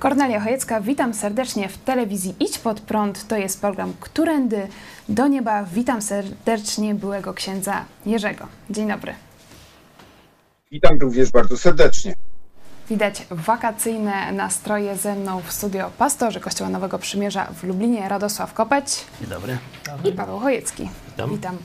Kornelia Chojecka, witam serdecznie w telewizji Idź Pod Prąd. To jest program Którędy do Nieba. Witam serdecznie byłego księdza Jerzego. Dzień dobry. Witam również bardzo serdecznie. Widać wakacyjne nastroje ze mną w studio pastorzy Kościoła Nowego Przymierza w Lublinie, Radosław Kopeć Dzień dobry. i Paweł Chojecki. Witam. Witam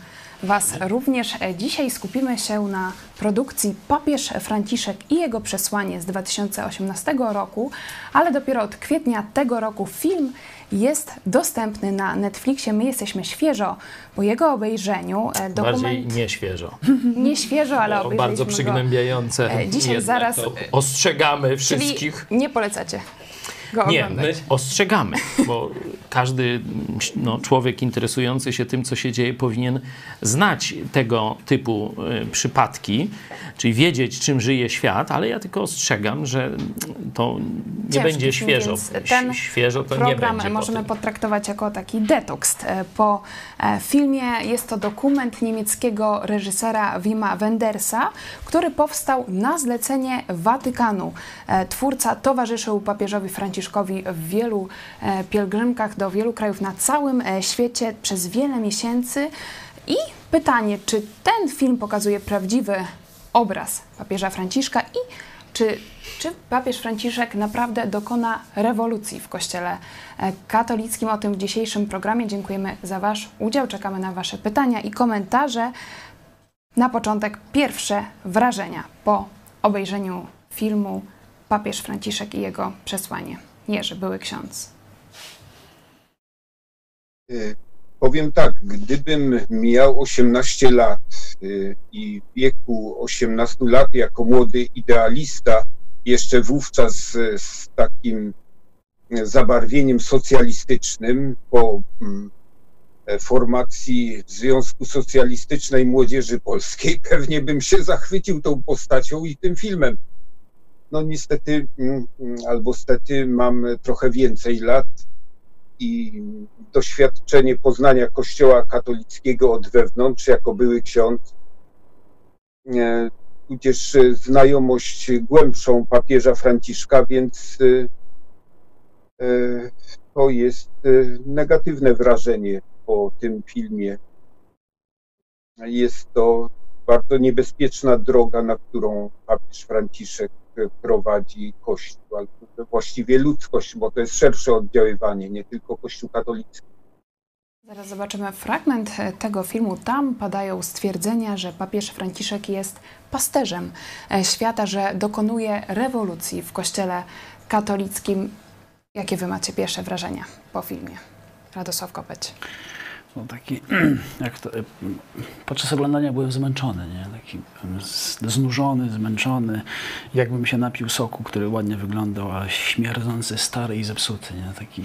Was również. Dzisiaj skupimy się na produkcji Papież Franciszek i jego przesłanie z 2018 roku, ale dopiero od kwietnia tego roku film jest dostępny na Netflixie. My jesteśmy świeżo po jego obejrzeniu. E, Dokument Bardziej nie świeżo. nie świeżo, ale obejrzeliśmy bardzo go. przygnębiające. E, dzisiaj zaraz, Ostrzegamy Czyli wszystkich. nie polecacie go Nie, oglądać. my ostrzegamy, bo każdy no, człowiek interesujący się tym, co się dzieje, powinien znać tego typu y, przypadki, czyli wiedzieć, czym żyje świat, ale ja tylko ostrzegam, że to nie Ciężki będzie świeżo. ten Świeżo to nie program będzie. możemy potem. potraktować jako taki detoks e, po e, filmie. Jest to dokument niemieckiego reżysera Wima Wendersa, który powstał na zlecenie Watykanu. E, Twórca towarzyszył papieżowi Franciszkowi w wielu e, pielgrzymkach do wielu krajów na całym e, świecie przez wiele miesięcy. I pytanie, czy ten film pokazuje prawdziwy obraz papieża Franciszka i czy, czy papież Franciszek naprawdę dokona rewolucji w Kościele e, katolickim? O tym w dzisiejszym programie. Dziękujemy za Wasz udział. Czekamy na Wasze pytania i komentarze. Na początek pierwsze wrażenia po obejrzeniu filmu Papież Franciszek i jego przesłanie. Jerzy, były ksiądz. Y, Powiem tak, gdybym miał 18 lat y, i w wieku 18 lat jako młody idealista, jeszcze wówczas z, z takim zabarwieniem socjalistycznym po mm, e, formacji Związku Socjalistycznej Młodzieży Polskiej, pewnie bym się zachwycił tą postacią i tym filmem. No niestety, mm, mm, albo stety mam trochę więcej lat i doświadczenie poznania Kościoła katolickiego od wewnątrz, jako były ksiądz, e, tudzież znajomość głębszą papieża Franciszka, więc e, e, to jest negatywne wrażenie po tym filmie. Jest to bardzo niebezpieczna droga, na którą papież Franciszek prowadzi Kościół, właściwie ludzkość, bo to jest szersze oddziaływanie, nie tylko Kościół katolicki. Zaraz zobaczymy fragment e, tego filmu. Tam padają stwierdzenia, że papież Franciszek jest pasterzem e, świata, że dokonuje rewolucji w Kościele katolickim. Jakie wy macie pierwsze wrażenia po filmie? Radosław Kopeć. No taki, jak to, podczas oglądania byłem zmęczony, nie? Taki znużony, zmęczony. Jakbym się napił soku, który ładnie wyglądał, a śmierdzący, stary i zepsuty, nie? Taki,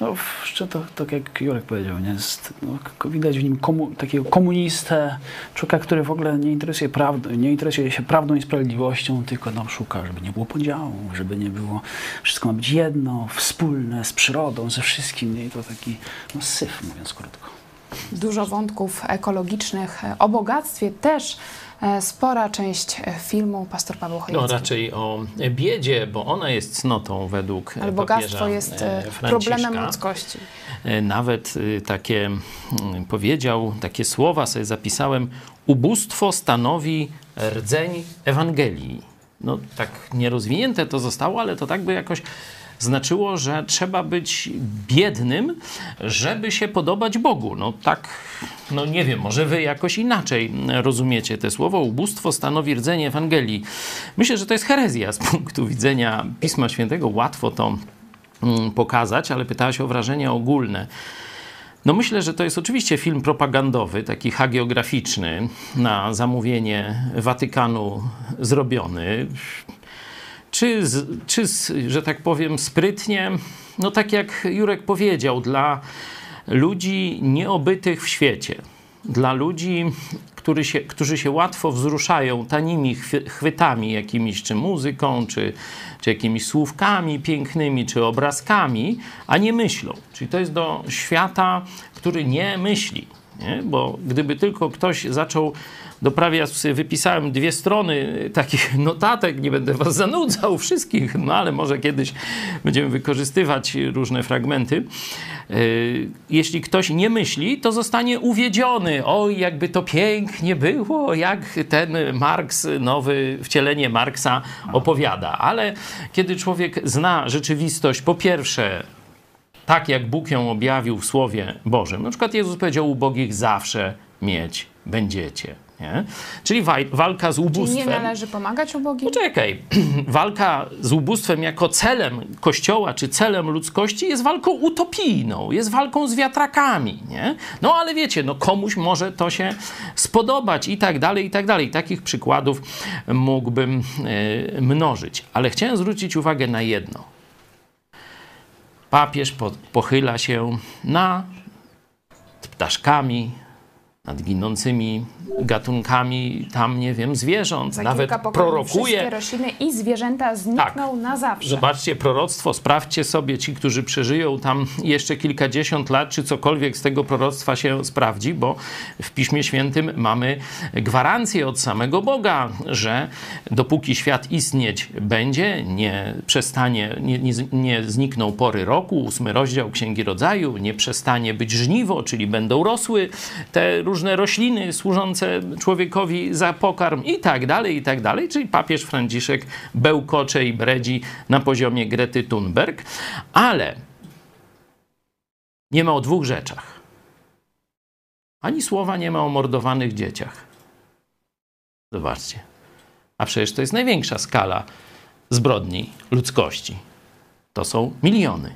no, jeszcze to, tak jak Jurek powiedział, nie? Jest, no, widać w nim komu, takiego komunistę, człowieka, który w ogóle nie interesuje, prawdą, nie interesuje się prawdą i sprawiedliwością, tylko no, szuka, żeby nie było podziału, żeby nie było, wszystko ma być jedno, wspólne, z przyrodą, ze wszystkim, nie? I to taki no, syf, mówiąc krótko. Dużo wątków ekologicznych. E, O bogactwie też e, spora część e, filmu. Pastor Paweł Chojecki. No raczej o biedzie, bo ona jest cnotą według Ale papieża bogactwo jest e, e, Franciszka. problemem ludzkości. E, Nawet takie mm, powiedział, takie słowa sobie zapisałem: Ubóstwo stanowi rdzeń Ewangelii. No tak nierozwinięte to zostało, ale to tak by jakoś znaczyło, że trzeba być biednym, żeby się podobać Bogu. No tak, no nie wiem, może wy jakoś inaczej rozumiecie te słowo. Ubóstwo stanowi rdzeń Ewangelii. Myślę, że to jest herezja z punktu widzenia Pisma Świętego. Łatwo to mm, pokazać, ale pytałaś o wrażenie ogólne. No myślę, że to jest oczywiście film propagandowy, taki hagiograficzny, na zamówienie Watykanu zrobiony. Czy, z, czy z, że tak powiem, sprytnie? No tak jak Jurek powiedział, dla ludzi nieobytych w świecie, dla ludzi, który się, którzy się łatwo wzruszają tanimi chwy- chwytami jakimiś, czy muzyką, czy, czy jakimiś słówkami pięknymi, czy obrazkami, a nie myślą. Czyli to jest do świata, który nie myśli. Nie? Bo gdyby tylko ktoś zaczął doprawiać, sobie wypisałem dwie strony takich notatek, nie będę was zanudzał wszystkich, no ale może kiedyś będziemy wykorzystywać różne fragmenty. Yy, jeśli ktoś nie myśli, to zostanie uwiedziony. Oj, jakby to pięknie było, jak ten Marks, nowy wcielenie Marksa opowiada. Ale kiedy człowiek zna rzeczywistość, po pierwsze, tak jak Bóg ją objawił w Słowie Bożym. Na przykład Jezus powiedział, ubogich zawsze mieć będziecie. Nie? Czyli walka z ubóstwem. Czyli nie należy pomagać ubogim? Poczekaj. walka z ubóstwem jako celem Kościoła czy celem ludzkości jest walką utopijną, jest walką z wiatrakami. Nie? No ale wiecie, no komuś może to się spodobać i tak dalej, i tak dalej. Takich przykładów mógłbym yy, mnożyć. Ale chciałem zwrócić uwagę na jedno papież po, pochyla się nad ptaszkami, nad ginącymi gatunkami tam, nie wiem, zwierząt. Za Nawet prorokuje. Wszystkie rośliny i zwierzęta znikną tak. na zawsze. Zobaczcie proroctwo, sprawdźcie sobie ci, którzy przeżyją tam jeszcze kilkadziesiąt lat, czy cokolwiek z tego proroctwa się sprawdzi, bo w Piśmie Świętym mamy gwarancję od samego Boga, że dopóki świat istnieć będzie, nie przestanie, nie, nie, nie znikną pory roku, ósmy rozdział Księgi Rodzaju, nie przestanie być żniwo, czyli będą rosły te różne rośliny służące człowiekowi za pokarm i tak dalej, i tak dalej. Czyli papież Franciszek bełkocze i bredzi na poziomie Grety Thunberg. Ale nie ma o dwóch rzeczach. Ani słowa nie ma o mordowanych dzieciach. Zobaczcie. A przecież to jest największa skala zbrodni ludzkości. To są miliony,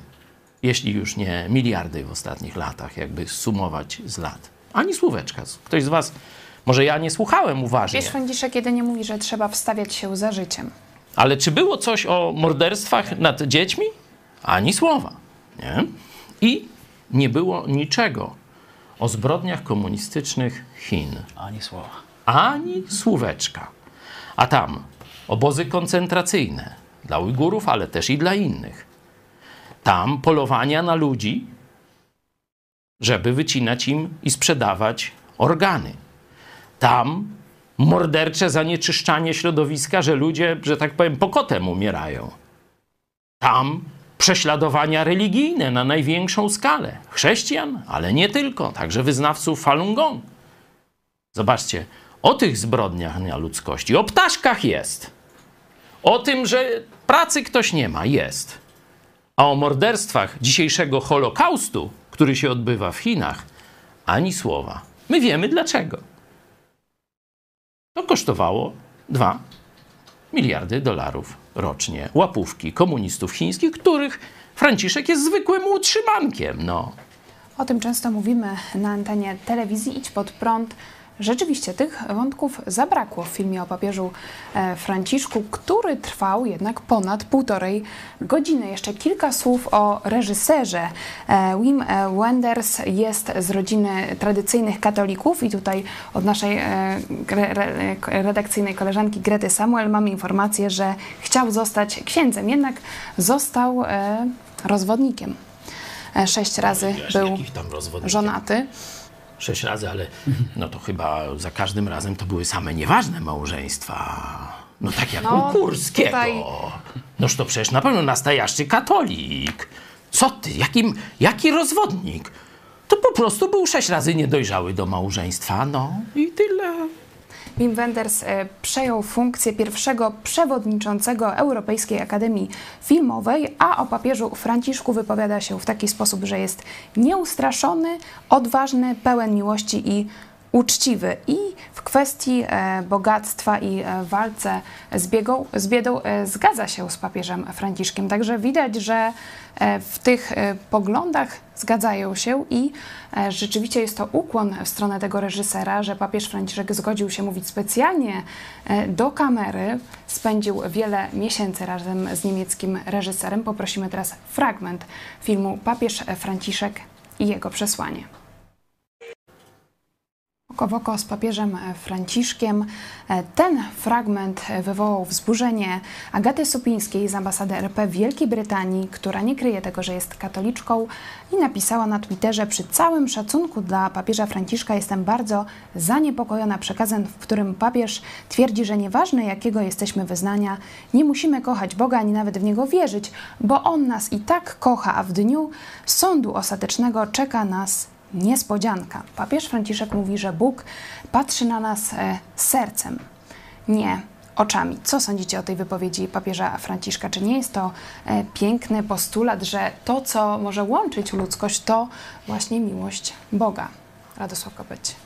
jeśli już nie miliardy w ostatnich latach, jakby sumować z lat. Ani słóweczka. Ktoś z was, może ja nie słuchałem uważnie. Wiesz, Franciszek jedynie mówi, że trzeba wstawiać się za życiem. Ale czy było coś o morderstwach nad dziećmi? Ani słowa. Nie? I nie było niczego o zbrodniach komunistycznych Chin. Ani słowa. Ani słóweczka. A tam obozy koncentracyjne dla Ujgurów, ale też i dla innych. Tam polowania na ludzi, żeby wycinać im i sprzedawać organy. Tam mordercze zanieczyszczanie środowiska, że ludzie, że tak powiem, pokotem umierają. Tam prześladowania religijne na największą skalę. Chrześcijan, ale nie tylko, także wyznawców Falun Gong. Zobaczcie, o tych zbrodniach na ludzkości, o ptaszkach jest. O tym, że pracy ktoś nie ma, jest. A o morderstwach dzisiejszego Holokaustu który się odbywa w Chinach, ani słowa. My wiemy dlaczego. To kosztowało 2 miliardy dolarów rocznie. Łapówki komunistów chińskich, których Franciszek jest zwykłym utrzymankiem. No. O tym często mówimy na antenie telewizji Idź Pod Prąd. Rzeczywiście tych wątków zabrakło w filmie o papieżu e, Franciszku, który trwał jednak ponad półtorej godziny. Jeszcze kilka słów o reżyserze. E, Wim e, Wenders jest z rodziny tradycyjnych katolików i tutaj od naszej redakcyjnej koleżanki Grety Samuel mamy informację, że chciał zostać księdzem, jednak został rozwodnikiem. Sześć razy był żonaty sześć razy, ale no to chyba za każdym razem to były same nieważne małżeństwa. No tak jak no, u Kurskiego. Tutaj... Noż to przecież na pewno nastajaczny katolik. Co ty? Jakim, jaki rozwodnik? To po prostu był sześć razy niedojrzały do małżeństwa, no i tyle. Wim Wenders e, przejął funkcję pierwszego przewodniczącego Europejskiej Akademii Filmowej, a o papieżu Franciszku wypowiada się w taki sposób, że jest nieustraszony, odważny, pełen miłości i uczciwy i w kwestii e, bogactwa i e, walce z, biegą, z biedą e, zgadza się z papieżem Franciszkiem. Także widać, że w tych poglądach zgadzają się i rzeczywiście jest to ukłon w stronę tego reżysera, że papież Franciszek zgodził się mówić specjalnie do kamery. Spędził wiele miesięcy razem z niemieckim reżyserem. Poprosimy teraz fragment filmu Papież Franciszek i jego przesłanie. Oko w oko z papieżem Franciszkiem. Ten fragment wywołał wzburzenie Agaty Supińskiej z ambasady RP Wielkiej Brytanii, która nie kryje tego, że jest katoliczką i napisała na Twitterze: Przy całym szacunku dla papieża Franciszka jestem bardzo zaniepokojona przekazem, w którym papież twierdzi, że nieważne jakiego jesteśmy wyznania, nie musimy kochać Boga ani nawet w niego wierzyć, bo on nas i tak kocha, a w dniu sądu ostatecznego czeka nas niespodzianka. Papież Franciszek mówi, że Bóg patrzy na nas e, sercem, nie oczami. Co sądzicie o tej wypowiedzi papieża Franciszka? Czy nie jest to e, piękny postulat, że to, co może łączyć ludzkość, to właśnie miłość Boga? Radosław Kopeć.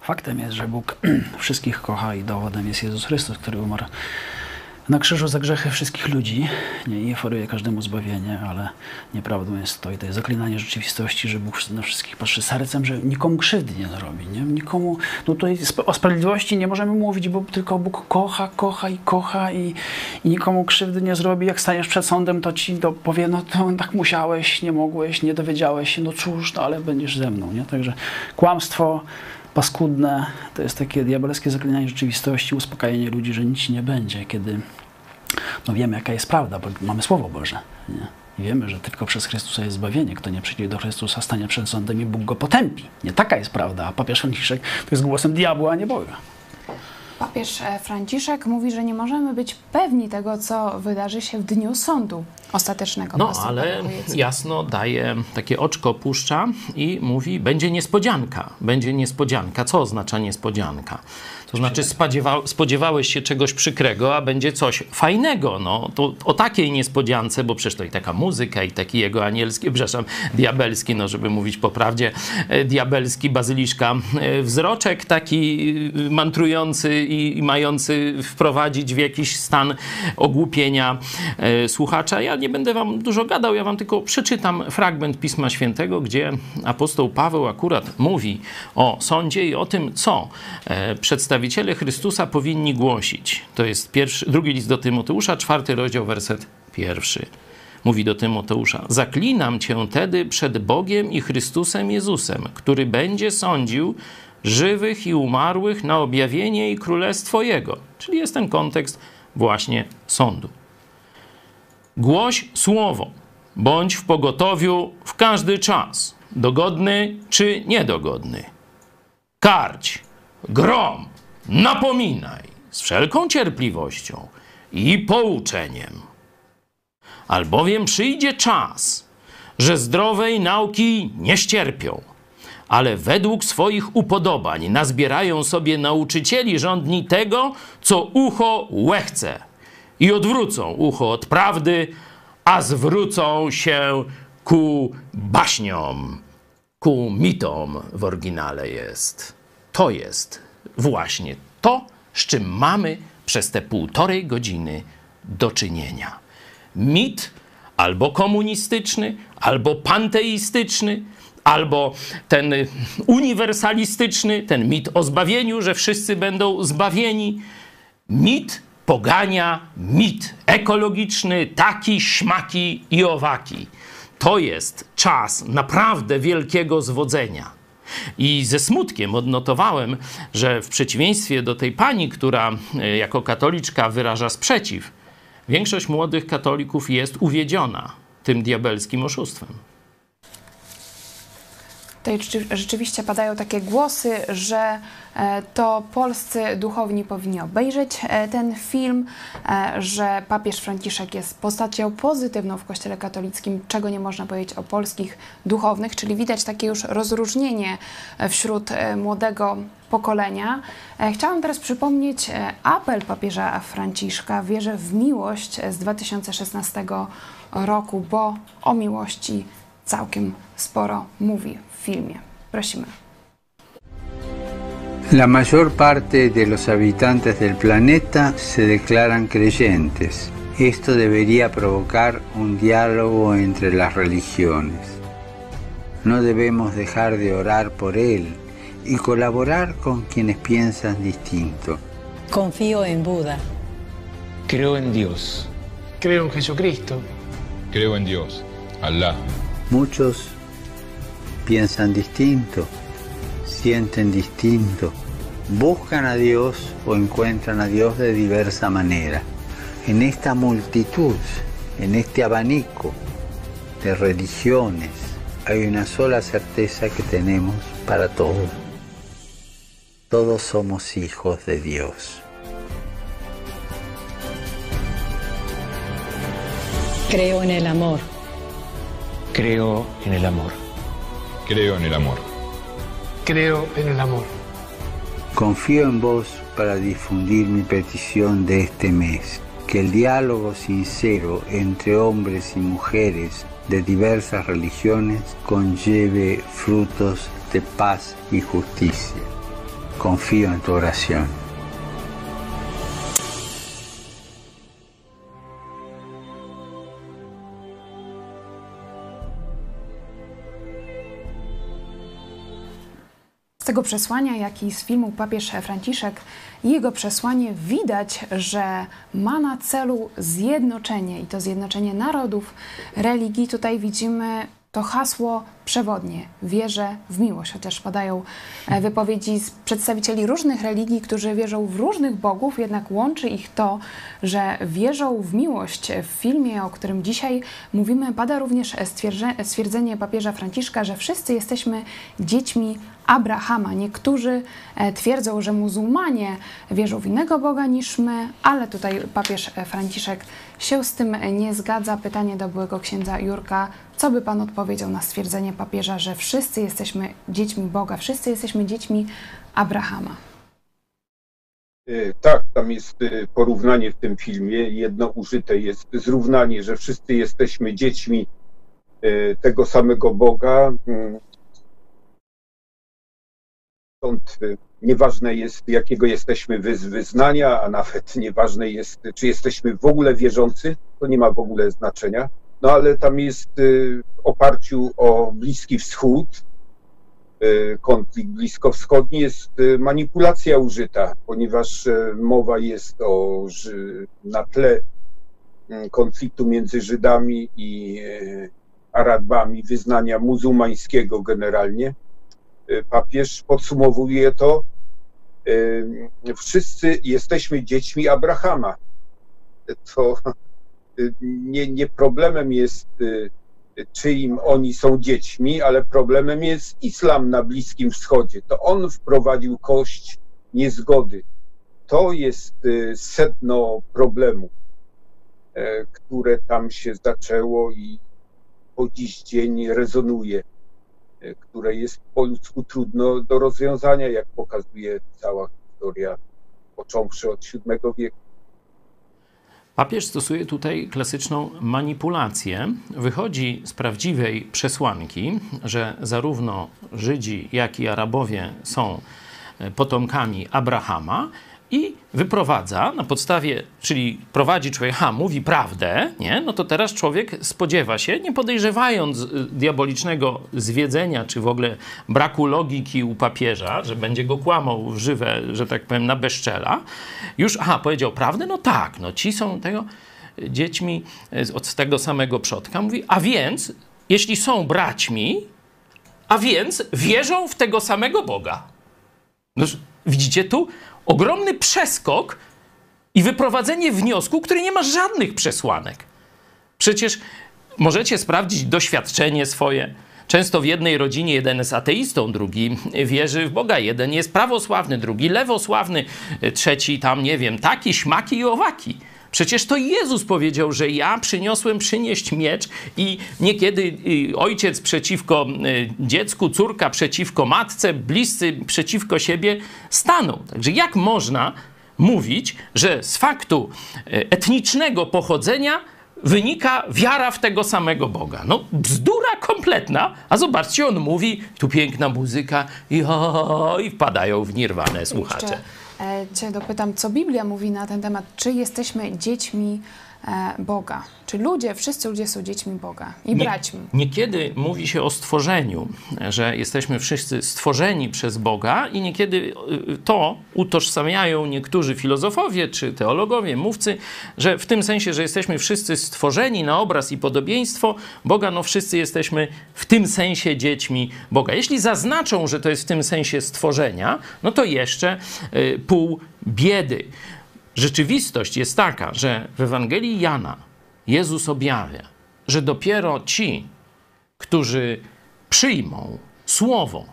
Faktem jest, że Bóg wszystkich kocha i dowodem jest Jezus Chrystus, który umarł na krzyżu za grzechy wszystkich ludzi. Nie, oferuje każdemu zbawienie, ale nieprawdą jest to i to jest zaklinanie rzeczywistości, że Bóg na wszystkich patrzy sercem, że nikomu krzywdy nie zrobi. Nie? Nikomu, no tutaj o sprawiedliwości nie możemy mówić, bo tylko Bóg kocha, kocha i kocha i, i nikomu krzywdy nie zrobi. Jak staniesz przed sądem, to ci to powie, no to tak musiałeś, nie mogłeś, nie dowiedziałeś się, no cóż, no ale będziesz ze mną. Nie? Także kłamstwo, paskudne, to jest takie diabelskie zaklinanie rzeczywistości, uspokajanie ludzi, że nic nie będzie, kiedy no wiemy, jaka jest prawda, bo mamy Słowo Boże. Nie? I wiemy, że tylko przez Chrystusa jest zbawienie. Kto nie przyjdzie do Chrystusa, stanie przed sądem i Bóg go potępi. Nie taka jest prawda, a papież Franciszek to jest głosem diabła, a nie Boga. Papież e, Franciszek mówi, że nie możemy być pewni tego, co wydarzy się w dniu sądu ostatecznego. No, ale jasno daje takie oczko, puszcza i mówi, będzie niespodzianka. Będzie niespodzianka. Co oznacza niespodzianka? To znaczy spodziewa, spodziewałeś się czegoś przykrego, a będzie coś fajnego. No, to o takiej niespodziance, bo przecież to i taka muzyka, i taki jego anielski, przepraszam, diabelski, no żeby mówić po prawdzie, e, diabelski, bazyliszka, e, wzroczek taki e, mantrujący i, mający wprowadzić w jakiś stan ogłupienia słuchacza. Ja nie będę wam dużo gadał, ja wam tylko przeczytam fragment Pisma Świętego, gdzie apostoł Paweł akurat mówi o sądzie i o tym, co przedstawi przedstawiciele Chrystusa powinni głosić. To jest pierwszy, drugi list do Tymoteusza, czwarty rozdział, werset pierwszy. Mówi do Tymoteusza: Zaklinam cię tedy przed Bogiem i Chrystusem Jezusem, który będzie sądził żywych i umarłych na objawienie i królestwo Jego. Czyli jest ten kontekst właśnie sądu. Głoś słowo, bądź w pogotowiu w każdy czas, dogodny czy niedogodny. Karć, grom, napominaj z wszelką cierpliwością i pouczeniem. Albowiem przyjdzie czas, że zdrowej nauki nie ścierpią, ale według swoich upodobań nazbierają sobie nauczycieli rządni tego, co ucho łechce i odwrócą ucho od prawdy, a zwrócą się ku baśniom, ku mitom w oryginale jest. To jest właśnie to, z czym mamy przez te półtorej godziny do czynienia. Mit albo komunistyczny, albo panteistyczny, albo ten uniwersalistyczny, ten mit o zbawieniu, że wszyscy będą zbawieni. Mit pogania mit ekologiczny, taki, śmaki i owaki. To jest czas naprawdę wielkiego zwodzenia. I ze smutkiem odnotowałem, że w przeciwieństwie do tej pani, która e, jako katoliczka wyraża sprzeciw, większość młodych katolików jest uwiedziona tym diabelskim oszustwem. Tutaj rzeczywiście padają takie głosy, że e, to polscy duchowni powinni obejrzeć e, ten film, e, że papież Franciszek jest postacią pozytywną w Kościele katolickim, czego nie można powiedzieć o polskich duchownych, czyli widać takie już rozróżnienie wśród młodego pokolenia. Chciałam teraz przypomnieć apel papieża Franciszka. Wierzę w miłość z 2016 roku, bo o miłości całkiem sporo mówi filmie. Prosimy. La mayor parte de los habitantes del planeta se declaran creyentes. Esto debería provocar un diálogo entre las religiones. No debemos dejar de orar por él y colaborar con quienes piensan distinto. Confío en Buda. Creo en Dios. Creo en Jesucristo. Creo en Dios, Allah. Muchos piensan distinto. sienten distinto, buscan a Dios o encuentran a Dios de diversa manera. En esta multitud, en este abanico de religiones, hay una sola certeza que tenemos para todos. Todos somos hijos de Dios. Creo en el amor. Creo en el amor. Creo en el amor. Creo en el amor. Confío en vos para difundir mi petición de este mes, que el diálogo sincero entre hombres y mujeres de diversas religiones conlleve frutos de paz y justicia. Confío en tu oración. Z tego przesłania, jak i z filmu Papież Franciszek jego przesłanie widać, że ma na celu zjednoczenie i to zjednoczenie narodów, religii. Tutaj widzimy to hasło przewodnie wierzę w miłość, chociaż padają e, wypowiedzi z przedstawicieli różnych religii, którzy wierzą w różnych bogów, jednak łączy ich to, że wierzą w miłość. W filmie, o którym dzisiaj mówimy, pada również stwierdzenie papieża Franciszka, że wszyscy jesteśmy dziećmi Abrahama. Niektórzy e, twierdzą, że muzułmanie wierzą w innego Boga niż my, ale tutaj papież Franciszek się z tym nie zgadza. Pytanie do byłego księdza Jurka. Co by pan odpowiedział na stwierdzenie papieża, że wszyscy jesteśmy dziećmi Boga, wszyscy jesteśmy dziećmi Abrahama? E, tak, tam jest e, porównanie w tym filmie. Jedno użyte jest zrównanie, że wszyscy jesteśmy dziećmi tego samego Boga. Mm, Stąd y, nieważne jest, jakiego jesteśmy wyznania, a nawet nieważne jest, czy jesteśmy w ogóle wierzący, to nie ma w ogóle znaczenia. No ale tam jest y, w oparciu o Bliski Wschód, y, konflikt bliskowschodni, jest manipulacja użyta, ponieważ mowa jest o na tle konfliktu między Żydami i Arabami wyznania muzułmańskiego generalnie Y, papież podsumowuje to, y, wszyscy jesteśmy dziećmi Abrahama. To y, nie, nie problemem jest, czyim oni są dziećmi, ale problemem jest islam na Bliskim Wschodzie. To on wprowadził kość niezgody. To jest sedno problemu, które tam się zaczęło i po dziś dzień rezonuje które jest po ludzku trudno do rozwiązania, jak pokazuje cała historia, począwszy od VII wieku. Papież stosuje tutaj klasyczną manipulację. Wychodzi z prawdziwej przesłanki, że zarówno Żydzi, jak i Arabowie są potomkami Abrahama i wyprowadza na podstawie, czyli prowadzi człowiek, ha, mówi prawdę, nie? no to teraz człowiek spodziewa się, nie podejrzewając y, diabolicznego zwiedzenia, czy w ogóle braku logiki u papieża, że będzie go kłamał w żywe, że tak powiem, na bezczela, już, aha, powiedział prawdę, no tak, no ci są tego dziećmi y, od tego samego przodka, mówi, a więc, jeśli są braćmi, a więc wierzą w tego samego Boga. No, widzicie tu? Ogromny przeskok i wyprowadzenie wniosku, który nie ma żadnych przesłanek. Przecież możecie sprawdzić doświadczenie swoje. Często w jednej rodzinie jeden jest ateistą, drugi wierzy w Boga, jeden jest prawosławny, drugi lewosławny, trzeci tam, nie wiem, taki, śmaki i owaki. Przecież to Jezus powiedział, że ja przyniosłem przynieść miecz i niekiedy y, ojciec przeciwko y, dziecku, córka przeciwko matce, bliscy przeciwko siebie staną. Także jak można mówić, że z faktu y, etnicznego pochodzenia wynika wiara w tego samego Boga. No, bzdura kompletna, a zobaczcie, on mówi, tu piękna muzyka i, o, i wpadają w nirwane słuchacze. Jeszcze Cię dopytam, co Biblia mówi na ten temat. Czy jesteśmy dziećmi e, Boga. Czy ludzie, wszyscy ludzie są dziećmi Boga i braćmi. Niekiedy mówi się o stworzeniu, że jesteśmy wszyscy stworzeni przez Boga, i niekiedy y, to utożsamiają niektórzy filozofowie czy teologowie, mówcy, że w tym sensie, że jesteśmy wszyscy stworzeni na obraz i podobieństwo Boga, no wszyscy jesteśmy w tym sensie dziećmi Boga. Jeśli zaznaczą, że to jest w tym sensie stworzenia, no to jeszcze y, pół biedy. Rzeczywistość jest taka, że w Ewangelii Jana Jezus objawia, że dopiero ci, którzy przyjmą Słowo,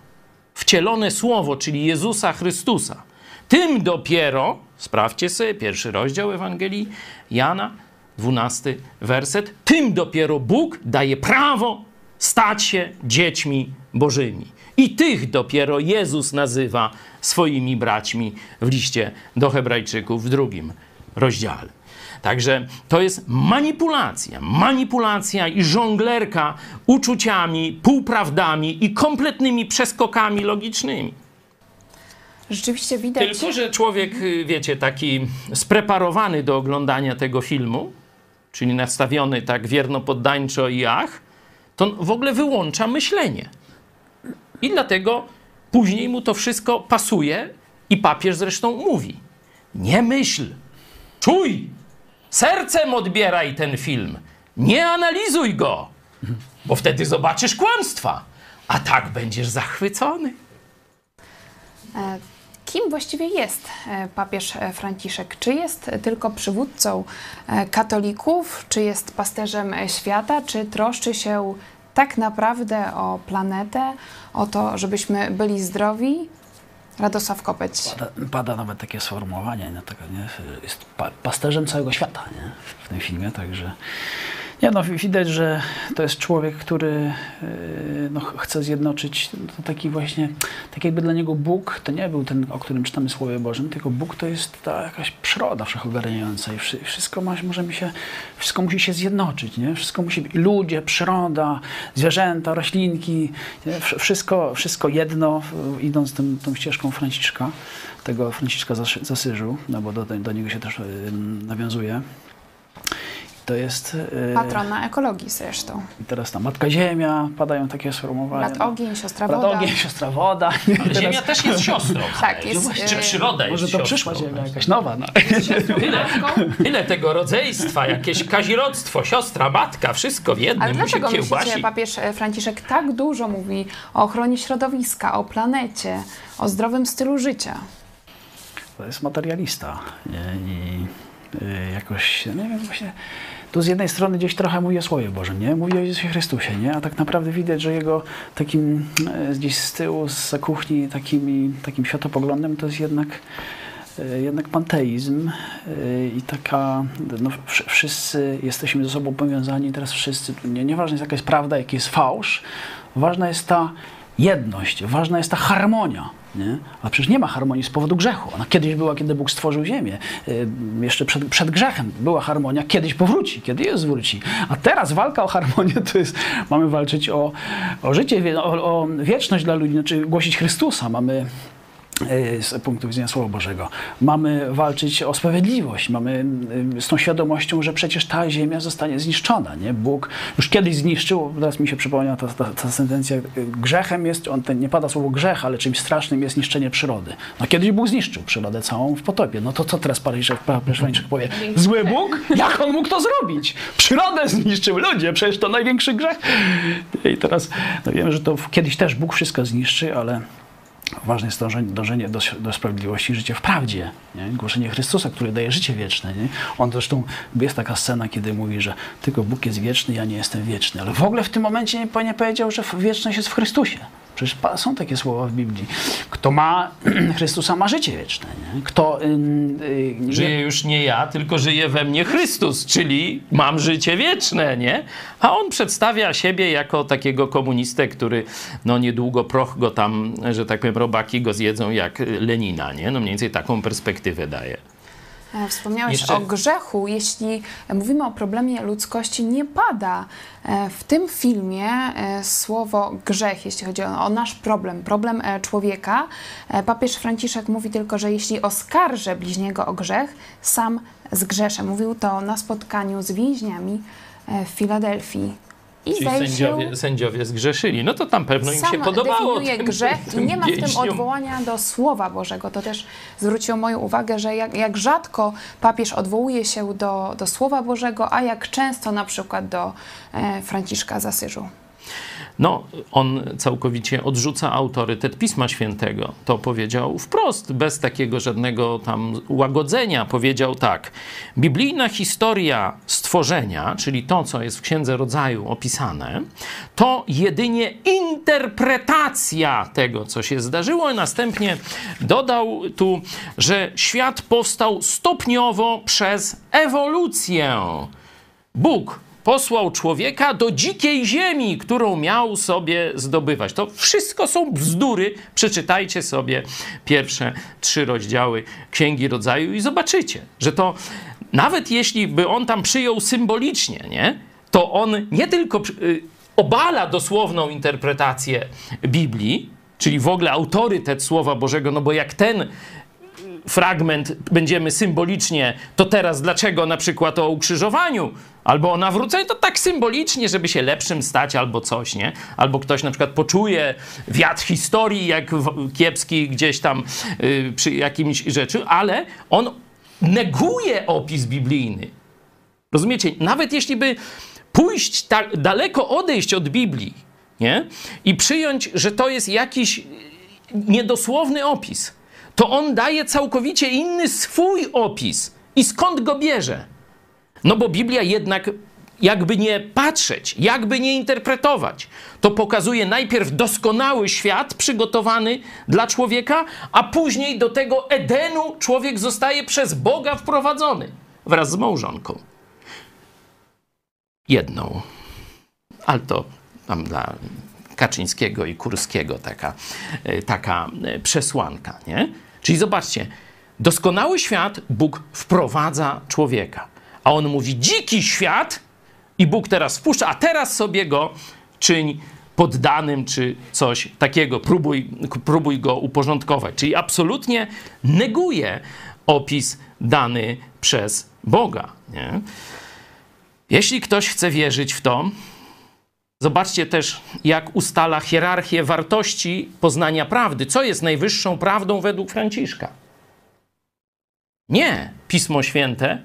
wcielone Słowo, czyli Jezusa Chrystusa, tym dopiero, sprawdźcie sobie pierwszy rozdział Ewangelii Jana, dwunasty werset, tym dopiero Bóg daje prawo stać się dziećmi Bożymi. I tych dopiero Jezus nazywa swoimi braćmi w liście do Hebrajczyków w drugim rozdziale. Także to jest manipulacja, manipulacja i żonglerka uczuciami, półprawdami i kompletnymi przeskokami logicznymi. Rzeczywiście widać. Tylko, że człowiek, y, wiecie, taki spreparowany do oglądania tego filmu, czyli nastawiony tak wierno poddańczo i ach, to w ogóle wyłącza myślenie. I dlatego później mu to wszystko pasuje i papież zresztą mówi: Nie myśl, czuj, sercem odbieraj ten film, nie analizuj go, bo wtedy zobaczysz kłamstwa, a tak będziesz zachwycony. E, Kim właściwie jest e, papież Franciszek? Czy jest tylko przywódcą e, katolików, czy jest pasterzem świata, czy troszczy się tak naprawdę o planetę, o to, żebyśmy byli zdrowi? Radosław Kopeć. Pada, pada nawet takie sformułowanie, nie, tego, nie? jest pa, pasterzem całego świata nie? w tym filmie, także nie, no, widać, że to jest człowiek, który yy, no, chce zjednoczyć to taki właśnie, tak jakby dla niego Bóg to nie był ten, o którym czytamy Słowie Bożym, tylko Bóg to jest ta jakaś przyroda wszechogarniająca i wszy, wszystko ma, może mi się, wszystko musi się zjednoczyć, nie? Wszystko musi być, ludzie, przyroda, zwierzęta, roślinki, nie? Wsz- wszystko, wszystko jedno, idąc tym, tą ścieżką Franciszka, tego Franciszka z z Asyżu, no bo do, do niego się też yy, nawiązuje. To jest. yy, Patrona ekologii zresztą. I teraz ta Matka Ziemia, padają takie sformułowania. Brat ogień, siostra Brat woda. ogień, siostra woda. Ale Ziemia też jest siostrą. Tak, jest, Czy przyroda jest Może to siostrą? przyszła Ziemia, jakaś nowa. No. Tyle, tyle tego rodzeństwa, jakieś kazirodztwo, siostra, matka, wszystko w jednym Ale dlaczego myślicie, papież e, Franciszek tak dużo mówi o ochronie środowiska, o planecie, o zdrowym stylu życia? To jest materialista. I y, jakoś, nie wiem, właśnie. Tu z jednej strony gdzieś trochę mówi o Słowie Bożym, nie? Mówi o Jezusie Chrystusie, nie? A tak naprawdę widać, że jego takim e, gdzieś z tyłu, z kuchni takim, takim światopoglądem to jest jednak e, jednak panteizm e, i taka, no, wsz- wszyscy jesteśmy ze sobą powiązani, teraz wszyscy, nie, nieważne jest jaka jest prawda, jaki jest fałsz, ważna jest ta jedność, ważna jest ta harmonia. Nie? A przecież nie ma harmonii z powodu grzechu. Ona kiedyś była, kiedy Bóg stworzył ziemię. Jeszcze przed, przed grzechem była harmonia, kiedyś powróci, kiedy Jezus wróci. A teraz walka o harmonię to jest, mamy walczyć o, o życie, o, o wieczność dla ludzi, znaczy głosić Chrystusa. Mamy z punktu widzenia Słowa Bożego. Mamy walczyć o sprawiedliwość, mamy z tą świadomością, że przecież ta ziemia zostanie zniszczona. Nie? Bóg już kiedyś zniszczył, teraz mi się przypomniała ta, ta, ta sentencja, y, grzechem jest, on ten, nie pada słowo grzech, ale czymś strasznym jest niszczenie przyrody. No kiedyś Bóg zniszczył przyrodę całą w potopie. No to co teraz Paryżek powie? Zły Bóg? Jak on mógł to zrobić? Przyrodę zniszczył, ludzie, przecież to największy grzech. I teraz, no wiemy, że to kiedyś też Bóg wszystko zniszczy, ale Ważne jest dążenie, do, do sprawiedliwości i życie w prawdzie. Nie? Głoszenie Chrystusa, który daje życie wieczne. Nie? On zresztą, jest taka scena, kiedy mówi, że tylko Bóg jest wieczny, ja nie jestem wieczny. Ale w ogóle w tym momencie nie powiedział, że wieczność jest w Chrystusie. Przecież są takie słowa w Biblii. Kto ma Chrystusa, ma życie wieczne. Nie? Kto ym, y, nie- Żyje już nie ja, tylko żyje we mnie Chrystus, czyli mam życie wieczne, nie? A on przedstawia siebie jako takiego komunistę, który no niedługo proch go tam, że tak powiem, robaki go zjedzą jak Lenina, nie? No mniej więcej taką perspektywę daje. E, Wspomniałeś Jeszcze- o grzechu. Jeśli mówimy o problemie ludzkości, nie pada e, w tym filmie e, słowo grzech, jeśli chodzi o, nasz problem, problem człowieka. Papież Franciszek mówi tylko, że jeśli oskarżę bliźniego o grzech, sam zgrzeszę. Mówił to na spotkaniu z więźniami w Filadelfii. I Czyli sędziowie, sędziowie zgrzeszyli. No to tam pewno im się podobało. definiuje tym- grzech i tym nie ma w tym odwołania do Słowa Bożego. To też zwróciło moją uwagę, że jak, jak rzadko papież odwołuje się do, do Słowa Bożego, a jak często na przykład do e, Franciszka z Asyżu. No, on całkowicie odrzuca autorytet Pisma Świętego. To powiedział wprost, bez takiego żadnego tam łagodzenia. Powiedział tak: Biblijna historia stworzenia, czyli to, co jest w Księdze Rodzaju opisane, to jedynie interpretacja tego, co się zdarzyło. I następnie dodał tu, że świat powstał stopniowo przez ewolucję. Bóg posłał człowieka do dzikiej ziemi, którą miał sobie zdobywać. To wszystko są bzdury. Przeczytajcie sobie pierwsze trzy rozdziały Księgi Rodzaju i zobaczycie, że to nawet jeśli by on tam przyjął symbolicznie, nie, to on nie tylko y, obala dosłowną interpretację Biblii, czyli w ogóle autorytet Słowa Bożego, no bo jak ten fragment będziemy symbolicznie, to teraz dlaczego na przykład o ukrzyżowaniu albo o nawróceniu, to tak symbolicznie, żeby się lepszym stać albo coś, nie? Albo ktoś na przykład poczuje wiatr historii, jak kiepski gdzieś tam y, przy jakimś rzeczy, ale on neguje opis biblijny. Rozumiecie? Nawet jeśli by pójść tak daleko, odejść od Biblii, nie? I przyjąć, że to jest jakiś niedosłowny opis, to on daje całkowicie inny swój opis. I skąd go bierze? No bo Biblia jednak, jakby nie patrzeć, jakby nie interpretować, to pokazuje najpierw doskonały świat przygotowany dla człowieka, a później do tego Edenu człowiek zostaje przez Boga wprowadzony wraz z małżonką. Jedną. Ale to tam dla Kaczyńskiego i Kurskiego taka, e, taka e, przesłanka, nie? Czyli zobaczcie, doskonały świat Bóg wprowadza człowieka, a on mówi dziki świat i Bóg teraz wpuszcza, a teraz sobie go czyń poddanym czy coś takiego, próbuj, próbuj go uporządkować. Czyli absolutnie neguje opis dany przez Boga, nie? Jeśli ktoś chce wierzyć w to, Zobaczcie też, jak ustala hierarchię wartości poznania prawdy. Co jest najwyższą prawdą według Franciszka? Nie Pismo Święte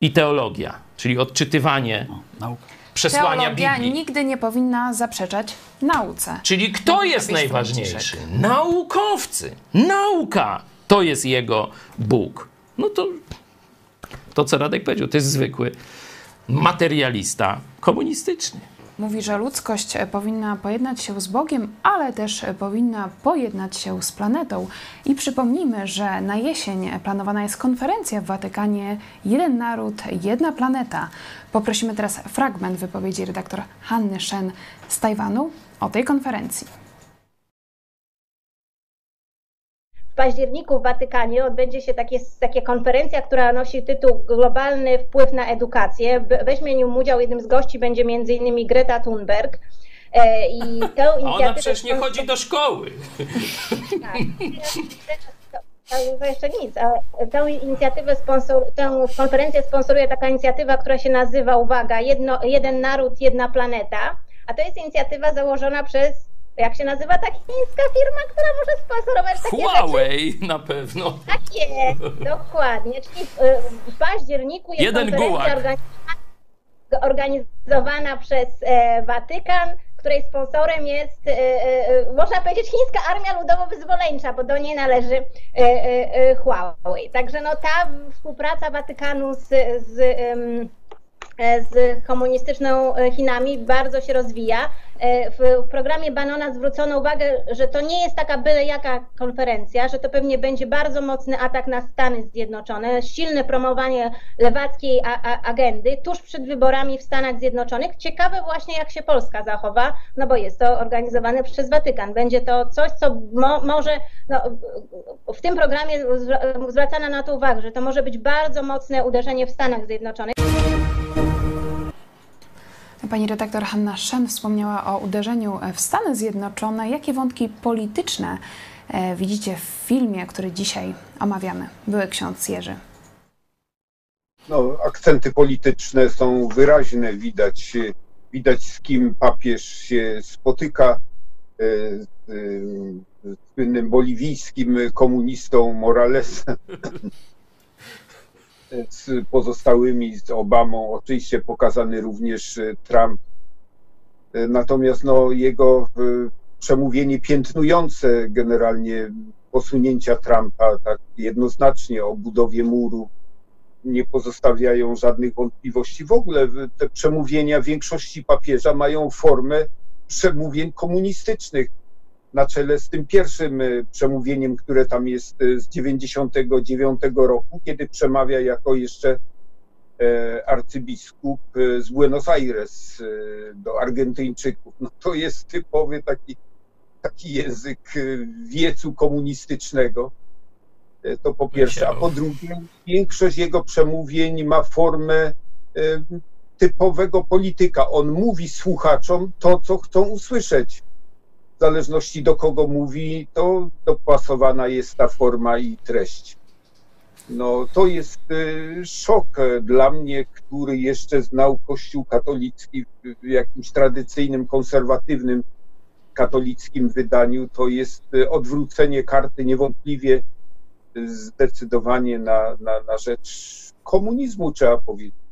i teologia, czyli odczytywanie Nauka. przesłania Teologia Biblii. nigdy nie powinna zaprzeczać nauce. Czyli kto jest najważniejszy? Franciszek. Naukowcy. Nauka to jest jego Bóg. No to to, co Radek powiedział, to jest zwykły materialista komunistyczny. Mówi, że ludzkość e, powinna pojednać się z Bogiem, ale też e, powinna pojednać się z planetą. I przypomnijmy, że na jesień planowana jest konferencja w Watykanie Jeden naród, jedna planeta. Poprosimy teraz fragment wypowiedzi redaktor Hanny Shen z Tajwanu o tej konferencji. W październiku w Watykanie odbędzie się takie, takie konferencja, która nosi tytuł Globalny wpływ na edukację. Weźmie nią udział jednym z gości będzie m.in. Greta Thunberg. E, I tę A ona przecież nie chodzi do szkoły. Tak. To, to jeszcze nic. A tę inicjatywę sponsor, tę konferencję sponsoruje taka inicjatywa, która się nazywa, uwaga, jedno, jeden naród, jedna planeta. A to jest inicjatywa założona przez, jak się nazywa ta chińska firma, która może sponsorować takie rzeczy. Huawei na pewno. Tak jest, dokładnie. Czyli w, w październiku jest Jeden organizowana, organizowana przez e, Watykan, której sponsorem jest, e, e, można powiedzieć, chińska Armia Ludowo-Wyzwoleńcza, bo do niej należy e, e, e, Huawei. Także no, ta współpraca Watykanu z, z e, z komunistyczną e, Chinami bardzo się rozwija. E, w programie Banona zwrócono uwagę, że to nie jest taka byle jaka konferencja, że to pewnie będzie bardzo mocny atak na Stany Zjednoczone, silne promowanie lewackiej agendy tuż przed wyborami w Stanach Zjednoczonych. Ciekawe właśnie, jak się Polska zachowa, no bo jest to organizowane przez Watykan. Będzie to coś, co mo może, no, w tym programie zwracano na to uwagę, że to może być bardzo mocne uderzenie w Stanach Zjednoczonych. Pani redaktor Hanna Szen wspomniała o uderzeniu w Stany Zjednoczone. Jakie wątki polityczne e, widzicie w filmie, który dzisiaj omawiamy? Były ksiądz Jerzy. No, akcenty polityczne są wyraźne, widać, widać z kim papież się spotyka. E, z e, słynnym boliwijskim komunistą Moralesem z pozostałymi, z Obamą, oczywiście pokazany również e, Trump. E, natomiast no, jego e, przemówienie piętnujące generalnie posunięcia Trumpa tak jednoznacznie o budowie muru nie pozostawiają żadnych wątpliwości. W ogóle te przemówienia większości papieża mają formę przemówień komunistycznych na czele z tym pierwszym e, przemówieniem, które tam jest e, z 99 roku, kiedy przemawia jako jeszcze e, arcybiskup z Buenos Aires do Argentyńczyków. No to jest typowy taki, taki język wiecu komunistycznego. To po pierwsze. A po drugie, większość jego przemówień ma formę typowego polityka. On mówi słuchaczom to, co chcą usłyszeć w zależności do kogo mówi, to dopasowana jest ta forma i treść. No, to jest y, szok dla mnie, który jeszcze znał Kościół katolicki w jakimś tradycyjnym, konserwatywnym katolickim wydaniu. To jest y, odwrócenie karty niewątpliwie zdecydowanie na, na, na rzecz komunizmu, trzeba powiedzieć.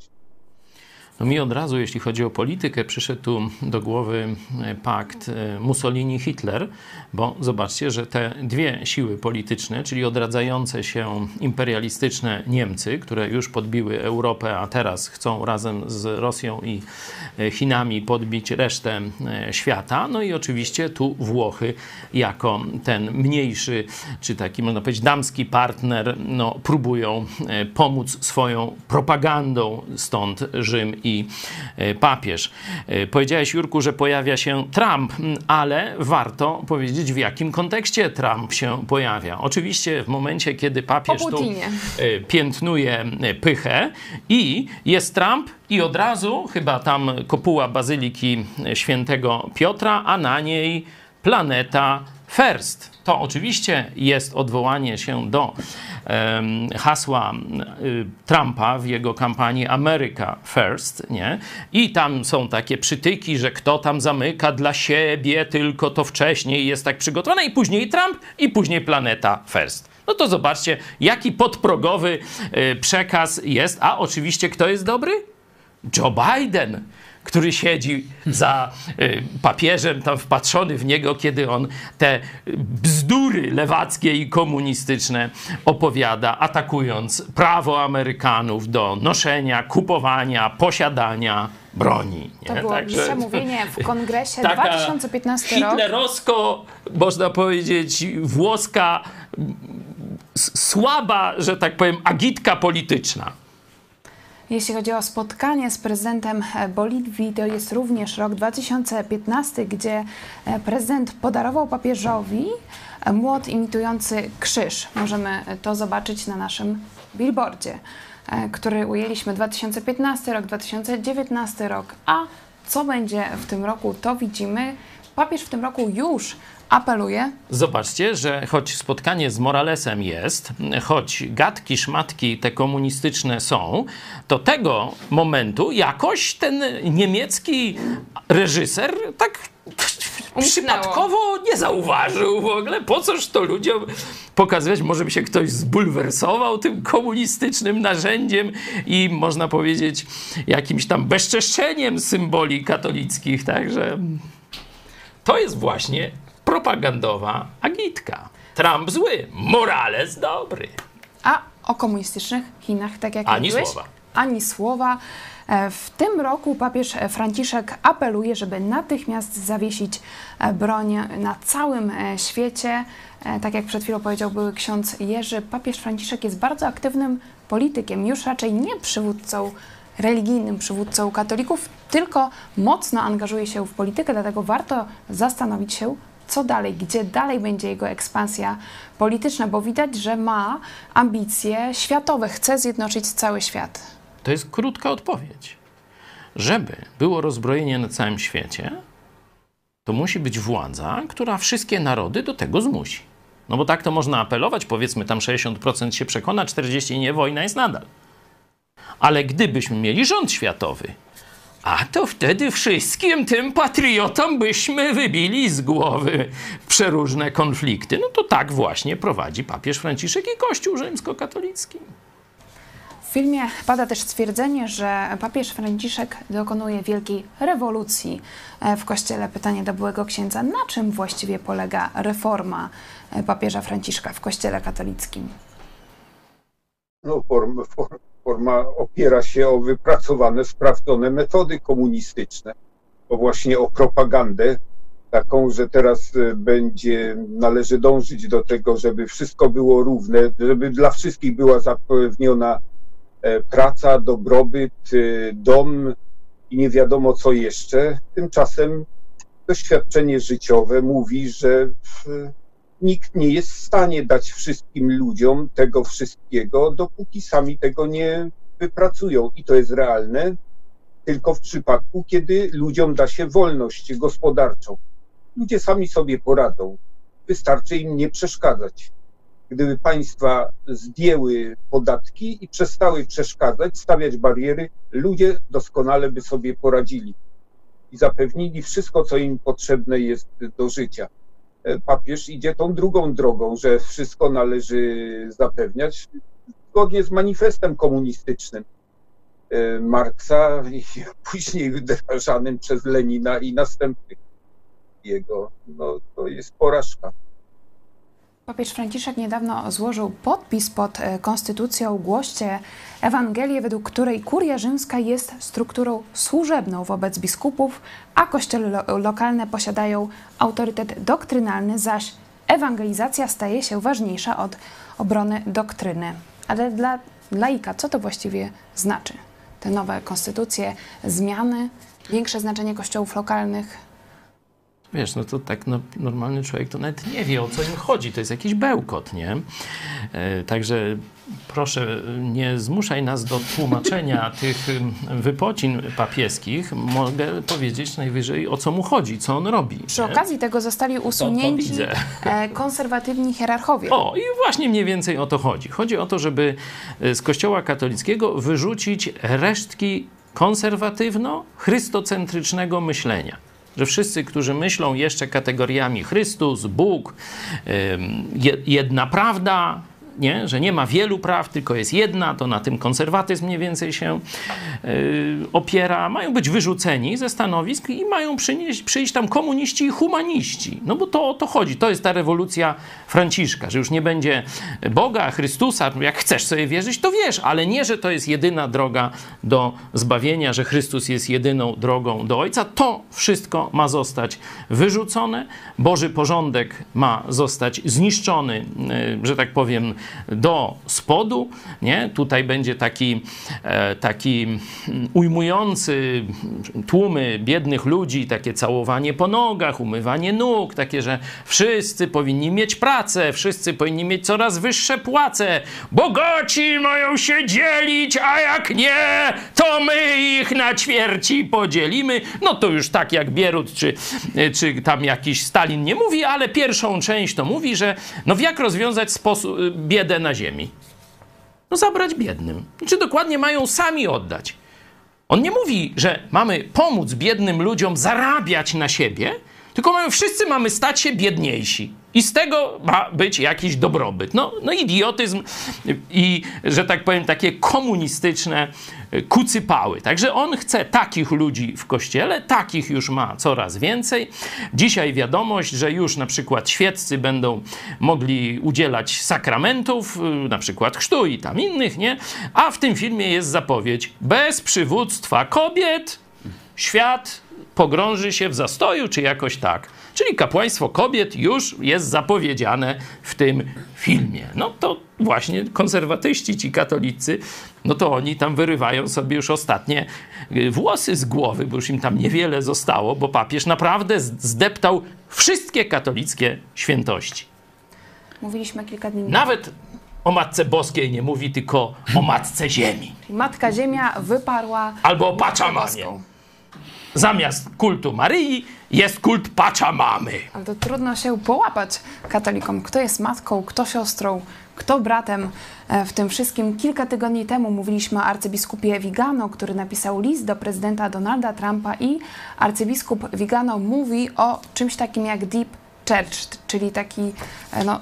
No mi od razu, jeśli chodzi o politykę, przyszedł tu do głowy e, pakt e, Mussolini-Hitler, bo zobaczcie, że te dwie siły polityczne, czyli odradzające się imperialistyczne Niemcy, które już podbiły Europę, a teraz chcą razem z Rosją i e, Chinami podbić resztę świata, no i oczywiście tu Włochy jako ten mniejszy, czy taki można powiedzieć damski partner, no, próbują pomóc swoją propagandą, stąd Rzym i e, papież. E, powiedziałeś, Jurku, że pojawia się Trump, ale warto powiedzieć, w jakim kontekście Trump się pojawia. Oczywiście w momencie, kiedy papież tu e, piętnuje pychę i jest Trump i od razu chyba tam kopuła Bazyliki Świętego Piotra, a na niej planeta First. To oczywiście jest odwołanie się do um, hasła y, Trumpa w jego kampanii America First, nie? I tam są takie przytyki, że kto tam zamyka dla siebie, tylko to wcześniej jest tak przygotowane i później Trump i później planeta First. No to zobaczcie, jaki podprogowy y, przekaz jest. A oczywiście kto jest dobry? Joe Biden który siedzi za y, papieżem, tam wpatrzony w niego, kiedy on te bzdury lewackie i komunistyczne opowiada, atakując prawo Amerykanów do noszenia, kupowania, posiadania broni. Nie? To było Także, przemówienie w kongresie taka 2015 rok. Hitlerowsko, można powiedzieć, włoska, słaba, że tak powiem, agitka polityczna. Jeśli chodzi o spotkanie z prezydentem e, Boliwii, to jest również rok 2015, gdzie e, prezydent podarował papieżowi e, młot imitujący krzyż. Możemy to zobaczyć na naszym billboardzie, który ujęliśmy 2015 rok, 2019 rok. A co będzie w tym roku, to widzimy. Papież w tym roku już apeluje. Zobaczcie, że choć spotkanie z Moralesem jest, choć gadki, szmatki te komunistyczne są, to tego momentu jakoś ten niemiecki reżyser tak przypadkowo nie zauważył w ogóle. Po coż to ludziom pokazywać? Może by się ktoś zbulwersował tym komunistycznym narzędziem i można powiedzieć jakimś tam bezczeszczeniem symboli katolickich. Także to jest właśnie propagandowa agitka. Trump zły, Morales dobry. A o komunistycznych Chinach, tak jak Ani mówiłeś? słowa. ani słowa. E, w tym roku papież Franciszek apeluje, żeby natychmiast zawiesić e, broń na całym e, świecie. Tak jak przed chwilą powiedział były ksiądz Jerzy, papież Franciszek jest bardzo aktywnym politykiem, już raczej nie przywódcą religijnym przywódcą katolików, tylko mocno angażuje się w politykę, dlatego warto zastanowić się, co dalej, gdzie dalej będzie jego ekspansja polityczna, bo widać, że ma ambicje światowe, chce zjednoczyć cały świat. To jest krótka odpowiedź. Żeby było rozbrojenie na całym świecie, to musi być władza, która wszystkie narody do tego zmusi. No bo tak to można apelować, powiedzmy tam 60% się przekona, 40% nie, wojna jest nadal. Ale gdybyśmy mieli rząd światowy, a to wtedy wszystkim tym patriotom byśmy wybili z głowy przeróżne konflikty. No to tak właśnie prowadzi papież Franciszek i Kościół rzymskokatolicki. W filmie pada też stwierdzenie, że papież Franciszek dokonuje wielkiej rewolucji e, w kościele. Pytanie do byłego księdza, na czym właściwie polega reforma e, papieża Franciszka w kościele katolickim? No, form, form, forma opiera się o wypracowane, sprawdzone metody komunistyczne, bo właśnie o propagandę taką, że teraz e, będzie, należy dążyć do tego, żeby wszystko było równe, żeby dla wszystkich była zapewniona e, praca, dobrobyt, e, dom i nie wiadomo co jeszcze. Tymczasem doświadczenie życiowe mówi, że nikt nie jest w stanie dać wszystkim ludziom tego wszystkiego, dopóki sami tego nie wypracują. I to jest realne tylko w przypadku, kiedy ludziom da się wolność gospodarczą. Ludzie sami sobie poradzą. Wystarczy im nie przeszkadzać. Gdyby państwa zdjęły podatki i przestały przeszkadzać, stawiać bariery, ludzie doskonale by sobie poradzili i zapewnili wszystko, co im potrzebne jest do życia. E, papież idzie tą drugą drogą, że wszystko należy zapewniać zgodnie z manifestem komunistycznym e, Marksa później wdrażanym przez Lenina i następnych jego. No, to jest porażka. Papież Franciszek niedawno złożył podpis pod e, konstytucją Głoście Ewangelię, według której kuria rzymska jest strukturą służebną wobec biskupów, a kościoły lo lokalne posiadają autorytet doktrynalny, zaś ewangelizacja staje się ważniejsza od obrony doktryny. Ale dla laika, co to właściwie znaczy? Te nowe konstytucje, zmiany, większe znaczenie kościołów lokalnych? Wiesz, no to tak no, normalny człowiek to nawet nie wie, o co im chodzi. To jest jakiś bełkot, nie? E, także proszę, nie zmuszaj nas do tłumaczenia tych wypocin papieskich. Mogę powiedzieć najwyżej, o co mu chodzi, co on robi. Przy nie? okazji tego zostali usunięci e, konserwatywni hierarchowie. O, i właśnie mniej więcej o to chodzi. Chodzi o to, żeby z kościoła katolickiego wyrzucić resztki konserwatywno-chrystocentrycznego myślenia że wszyscy, którzy myślą jeszcze kategoriami Chrystus, Bóg, jedna prawda, nie? że nie ma wielu praw, tylko jest jedna, to na tym konserwatyzm mniej więcej się yy, opiera. Mają być wyrzuceni ze stanowisk i mają przynieść, przyjść tam komuniści i humaniści. No bo to o to chodzi. To jest ta rewolucja Franciszka, że już nie będzie Boga, Chrystusa. Jak chcesz sobie wierzyć, to wiesz, ale nie, że to jest jedyna droga do zbawienia, że Chrystus jest jedyną drogą do Ojca. To wszystko ma zostać wyrzucone. Boży porządek ma zostać zniszczony, yy, że tak powiem, do spodu, nie? Tutaj będzie taki, e, taki ujmujący tłumy biednych ludzi, takie całowanie po nogach, umywanie nóg, takie, że wszyscy powinni mieć pracę, wszyscy powinni mieć coraz wyższe płace, bogaci mają się dzielić, a jak nie, to my ich na ćwierci podzielimy. No to już tak jak Bierut czy, czy tam jakiś Stalin nie mówi, ale pierwszą część to mówi, że no jak rozwiązać sposób, biedę na ziemi? No zabrać biednym. Czy dokładnie mają sami oddać? On nie mówi, że mamy pomóc biednym ludziom zarabiać na siebie, tylko my wszyscy mamy stać się biedniejsi. I z tego ma być jakiś dobrobyt. No, no idiotyzm i, że tak powiem, takie komunistyczne kucypały. Także on chce takich ludzi w kościele, takich już ma coraz więcej. Dzisiaj wiadomość, że już na przykład świeccy będą mogli udzielać sakramentów, na przykład chrztu i tam innych, nie? A w tym filmie jest zapowiedź bez przywództwa kobiet świat pogrąży się w zastoju, czy jakoś tak. Czyli kapłaństwo kobiet już jest zapowiedziane w tym filmie. No to właśnie konserwatyści, ci katolicy, no to oni tam wyrywają sobie już ostatnie y, włosy z głowy, bo już im tam niewiele zostało, bo papież naprawdę zdeptał wszystkie katolickie świętości. Mówiliśmy kilka dni Nawet o Matce Boskiej nie mówi, tylko o Matce Ziemi. Matka Ziemia wyparła... Albo o Pachamamie. Zamiast kultu Maryi jest kult Pachamamy. Ale to trudno się połapać katolikom. Kto jest matką, kto siostrą, kto bratem e, w tym wszystkim. Kilka tygodni temu mówiliśmy o arcybiskupie Vigano, który napisał list do prezydenta Donalda Trumpa i arcybiskup Vigano mówi o czymś takim jak Deep Church, czyli taki e, no,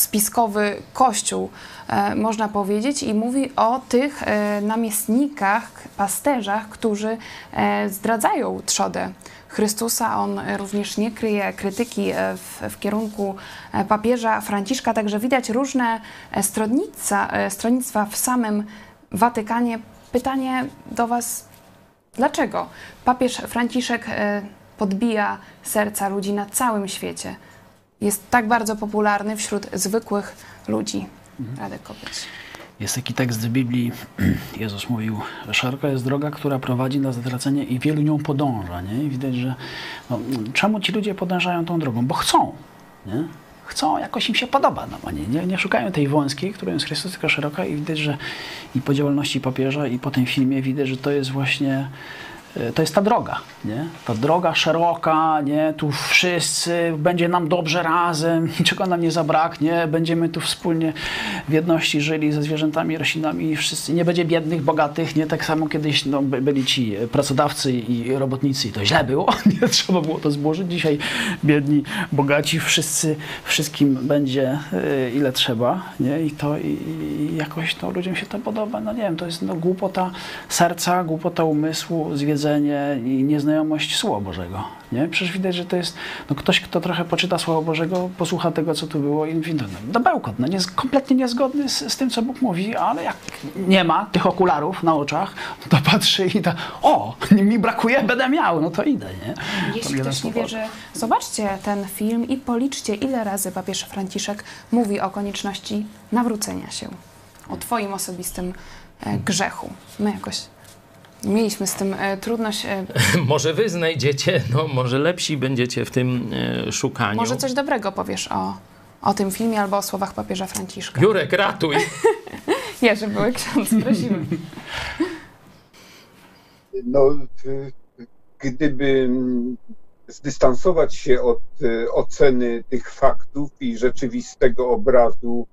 spiskowy kościół, e, można powiedzieć, i mówi o tych e, namiestnikach, pasterzach, którzy e, zdradzają trzodę Chrystusa. On również nie kryje krytyki w, w kierunku papieża Franciszka, także widać różne stronnictwa w samym Watykanie. Pytanie do Was, dlaczego papież Franciszek podbija serca ludzi na całym świecie? Jest tak bardzo popularny wśród zwykłych ludzi. Mhm. Radek Kopyć. Jest taki tekst z Biblii, Jezus mówił, szeroka jest droga, która prowadzi na zatracenie i wielu nią podąża. Nie? I widać, że no, czemu ci ludzie podążają tą drogą? Bo chcą. Nie? Chcą, jakoś im się podoba. No, nie, nie, nie szukają tej wąskiej, którą jest Chrystus, tylko szeroka i widać, że i po działalności papieża i po tym filmie widać, że to jest właśnie to jest ta droga, nie? Ta droga szeroka, nie? Tu wszyscy, będzie nam dobrze razem, niczego nam nie zabraknie, będziemy tu wspólnie w jedności żyli ze zwierzętami, roślinami, wszyscy, nie będzie biednych, bogatych, nie? Tak samo kiedyś no, byli ci pracodawcy i robotnicy i to źle było, nie? Trzeba było to złożyć. Dzisiaj biedni, bogaci, wszyscy, wszystkim będzie y, ile trzeba, nie? I to i, i jakoś to ludziom się to podoba. No nie wiem, to jest no, głupota serca, głupota umysłu, zwiedzenia i nieznajomość Słowa Bożego. Nie? Przecież widać, że to jest no ktoś, kto trochę poczyta Słowo Bożego, posłucha tego, co tu było i mówi, no, no bełkot, no, nie, kompletnie niezgodny z, z, tym, co Bóg mówi, ale jak nie ma tych okularów na oczach, no to patrzy i da, o, mi brakuje, będę miał, no to idę, nie? Jeśli ktoś nie wierzy, zobaczcie ten film i policzcie, ile razy papież Franciszek mówi o konieczności nawrócenia się, o twoim osobistym e, grzechu. My jakoś Mieliśmy z tym e, trudność. E, może wy znajdziecie, no może lepsi będziecie w tym e, szukaniu. Może coś dobrego powiesz o, o tym filmie albo o słowach papieża Franciszka. Jurek, ratuj! Jerzy, były ksiądz, prosimy. No, gdyby zdystansować się od oceny tych faktów i rzeczywistego obrazu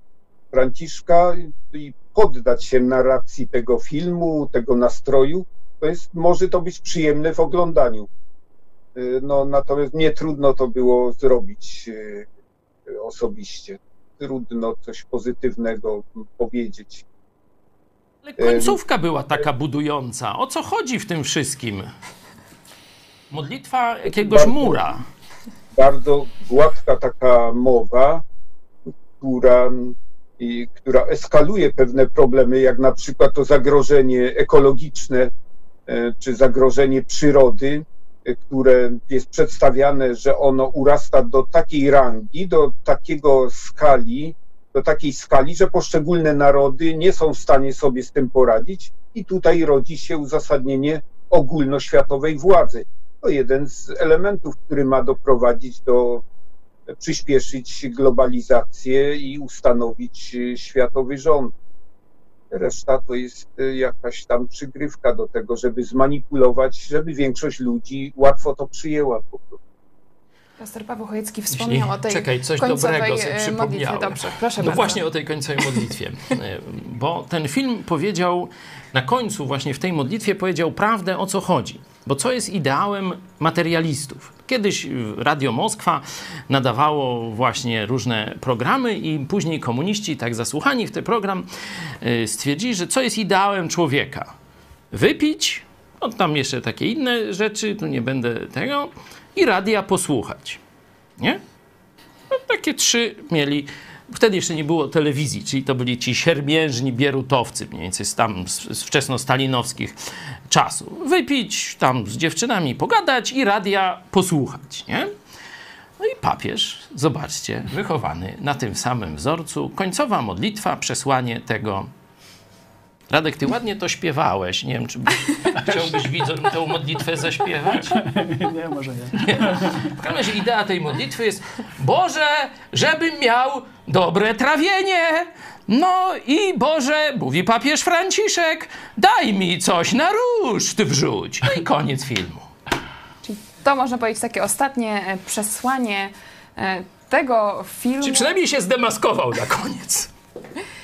Franciszka i poddać się narracji tego filmu, tego nastroju, to jest, może to być przyjemne w oglądaniu. Y, no, natomiast nie trudno to było zrobić y, osobiście. Trudno coś pozytywnego powiedzieć. Ale końcówka była taka budująca. O co chodzi w tym wszystkim? Modlitwa jakiegoś bardzo, mura. Bardzo gładka taka mowa, która i która eskaluje pewne problemy, jak na przykład to zagrożenie ekologiczne czy zagrożenie przyrody, e, które jest przedstawiane, że ono urasta do takiej rangi, do takiego skali, do takiej skali, że poszczególne narody nie są w stanie sobie z tym poradzić i tutaj rodzi się uzasadnienie ogólnoświatowej władzy. To jeden z elementów, który ma doprowadzić do przyspieszyć globalizację i ustanowić światowy rząd. Reszta to jest jakaś tam przygrywka do tego, żeby zmanipulować, żeby większość ludzi łatwo to przyjęła po prostu. Pastor Paweł Chojecki wspomniał Jeśli, o tej Czekaj, coś dobrego sobie e, przypomniałem. Dobrze, proszę no bardzo. właśnie o tej końcowej modlitwie. E, bo ten film powiedział, na końcu właśnie w tej modlitwie powiedział prawdę, o co chodzi. Bo co jest ideałem materialistów? Kiedyś Radio Moskwa nadawało właśnie różne programy i później komuniści, tak zasłuchani w ten program, y, stwierdzili, że co jest ideałem człowieka? Wypić, no tam jeszcze takie inne rzeczy, tu nie będę tego, i radia posłuchać. Nie? No, takie trzy mieli Wtedy jeszcze nie było telewizji, czyli to byli ci siermiężni bierutowcy, mniej więcej z tam z, wczesnostalinowskich czasów. Wypić tam z dziewczynami, pogadać i radia posłuchać, nie? No i papież, zobaczcie, wychowany na tym samym wzorcu, końcowa modlitwa, przesłanie tego Radek, ty ładnie to śpiewałeś. Nie wiem, czy by, chciałbyś widzom tę modlitwę zaśpiewać? Nie, może nie. nie. W każdym razie idea tej modlitwy jest Boże, żebym miał dobre trawienie. No i Boże, mówi papież Franciszek, daj mi coś na ruszt wrzuć. No i koniec filmu. Czyli to można powiedzieć takie ostatnie e, przesłanie e, tego filmu. Czy przynajmniej się zdemaskował na koniec.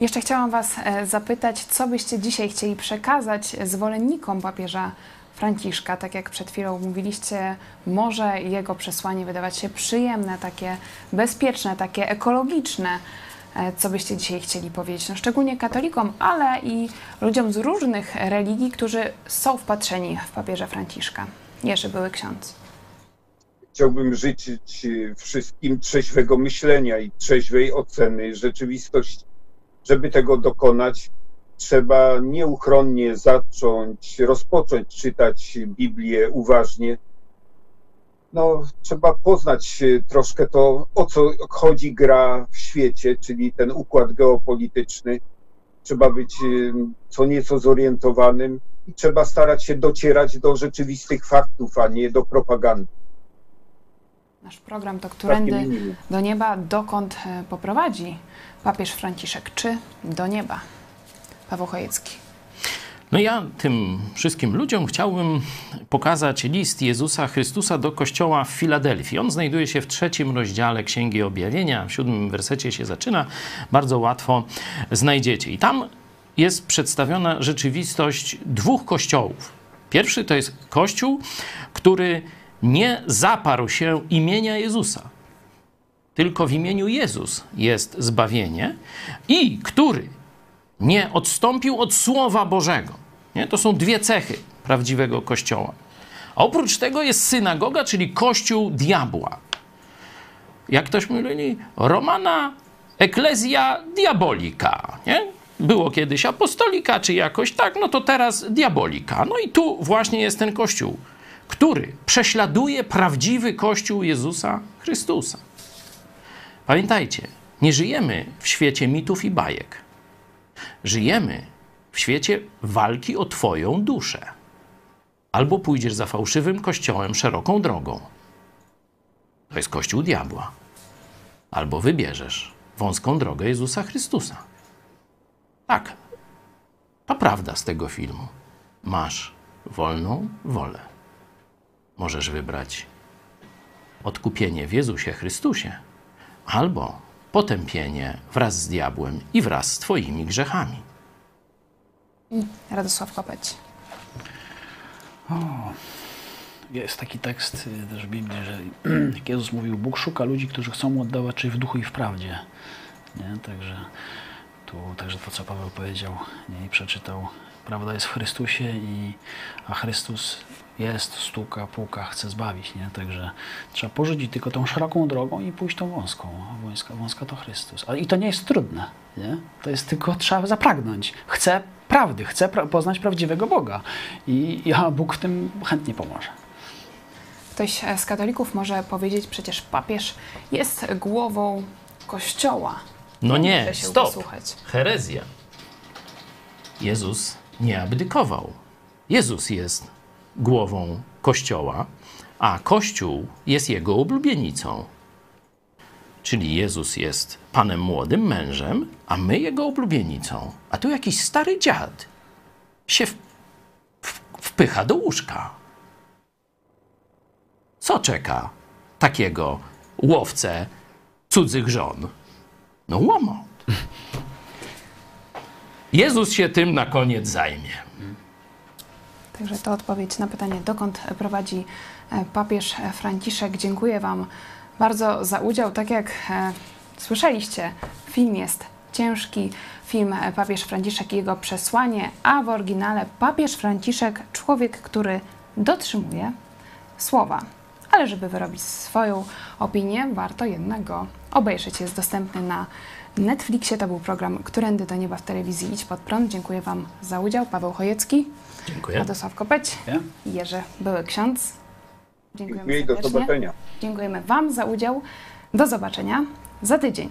Jeszcze chciałam Was e, zapytać, co byście dzisiaj chcieli przekazać zwolennikom papieża Franciszka? Tak jak przed chwilą mówiliście, może jego przesłanie wydawać się przyjemne, takie bezpieczne, takie ekologiczne. E, co byście dzisiaj chcieli powiedzieć? No, szczególnie katolikom, ale i ludziom z różnych religii, którzy są wpatrzeni w papieża Franciszka. Jerzy były ksiądz. Chciałbym życzyć wszystkim trzeźwego myślenia i trzeźwej oceny rzeczywistości żeby tego dokonać, trzeba nieuchronnie zacząć, rozpocząć czytać Biblię uważnie. No, trzeba poznać troszkę to, o co chodzi gra w świecie, czyli ten układ geopolityczny. Trzeba być co nieco zorientowanym i trzeba starać się docierać do rzeczywistych faktów, a nie do propagandy. Nasz program to Którędy do nieba, dokąd e, poprowadzi papież Franciszek, czy do nieba? Paweł Chojecki. No ja tym wszystkim ludziom chciałbym pokazać list Jezusa Chrystusa do kościoła w Filadelfii. On znajduje się w trzecim rozdziale Księgi Objawienia, w siódmym wersecie się zaczyna. Bardzo łatwo znajdziecie. I tam jest przedstawiona rzeczywistość dwóch kościołów. Pierwszy to jest kościół, który nie zaparł się imienia Jezusa, tylko w imieniu Jezus jest zbawienie i który nie odstąpił od Słowa Bożego. Nie? To są dwie cechy prawdziwego Kościoła. Oprócz tego jest synagoga, czyli kościół diabła. Jak ktoś mówili, Romana Ecclesia Diabolika. Nie? Było kiedyś apostolika, czy jakoś tak, no to teraz diabolika. No i tu właśnie jest ten kościół, który prześladuje prawdziwy kościół Jezusa Chrystusa. Pamiętajcie, nie żyjemy w świecie mitów i bajek. Żyjemy w świecie walki o Twoją duszę. Albo pójdziesz za fałszywym kościołem szeroką drogą. To jest kościół diabła. Albo wybierzesz wąską drogę Jezusa Chrystusa. Tak, to prawda z tego filmu. Masz wolną wolę. Możesz wybrać odkupienie w Jezusie Chrystusie albo potępienie wraz z diabłem i wraz z Twoimi grzechami. Radosław Kopeć. O, jest taki tekst y, też w Biblii, że Jezus mówił, Bóg szuka ludzi, którzy chcą mu oddawać czyli w duchu i w prawdzie. Nie? Także tu, także to, co Paweł powiedział nie? i przeczytał, prawda jest w Chrystusie, i, a Chrystus jest, stuka, puka, chce zbawić, nie? Także trzeba porzucić tylko tą szeroką drogą i pójść tą wąską. A wąska, wąska to Chrystus. I to nie jest trudne, nie? To jest tylko trzeba zapragnąć. Chcę prawdy, chcę pra poznać prawdziwego Boga. I ja Bóg w tym chętnie pomoże. Ktoś z katolików może powiedzieć, przecież papież jest głową Kościoła. No nie, stop. Posłuchać. Herezja. Jezus nie abdykował. Jezus jest głową Kościoła, a Kościół jest jego oblubienicą. Czyli Jezus jest panem młodym mężem, a my jego oblubienicą. A tu jakiś stary dziad się wpycha do łóżka. Co czeka takiego łowcę cudzych żon? No łomot. Jezus się tym na koniec zajmie. Także to odpowiedź na pytanie, dokąd prowadzi e, papież Franciszek. Dziękuję Wam bardzo za udział. Tak jak e, słyszeliście, film jest ciężki. Film Papież Franciszek i jego przesłanie, a w oryginale Papież Franciszek, człowiek, który dotrzymuje słowa. Ale żeby wyrobić swoją opinię, warto jednak go obejrzeć. Jest dostępny na Netflixie. To był program Którędy do nieba w telewizji Idź Pod Prąd. Dziękuję Wam za udział. Paweł Chojecki, Dziękuję. Radosław Kopeć i Jerzy Były Ksiądz. Dziękujemy Dziękuję i do serdecznie. zobaczenia. Dziękujemy Wam za udział. Do zobaczenia za tydzień.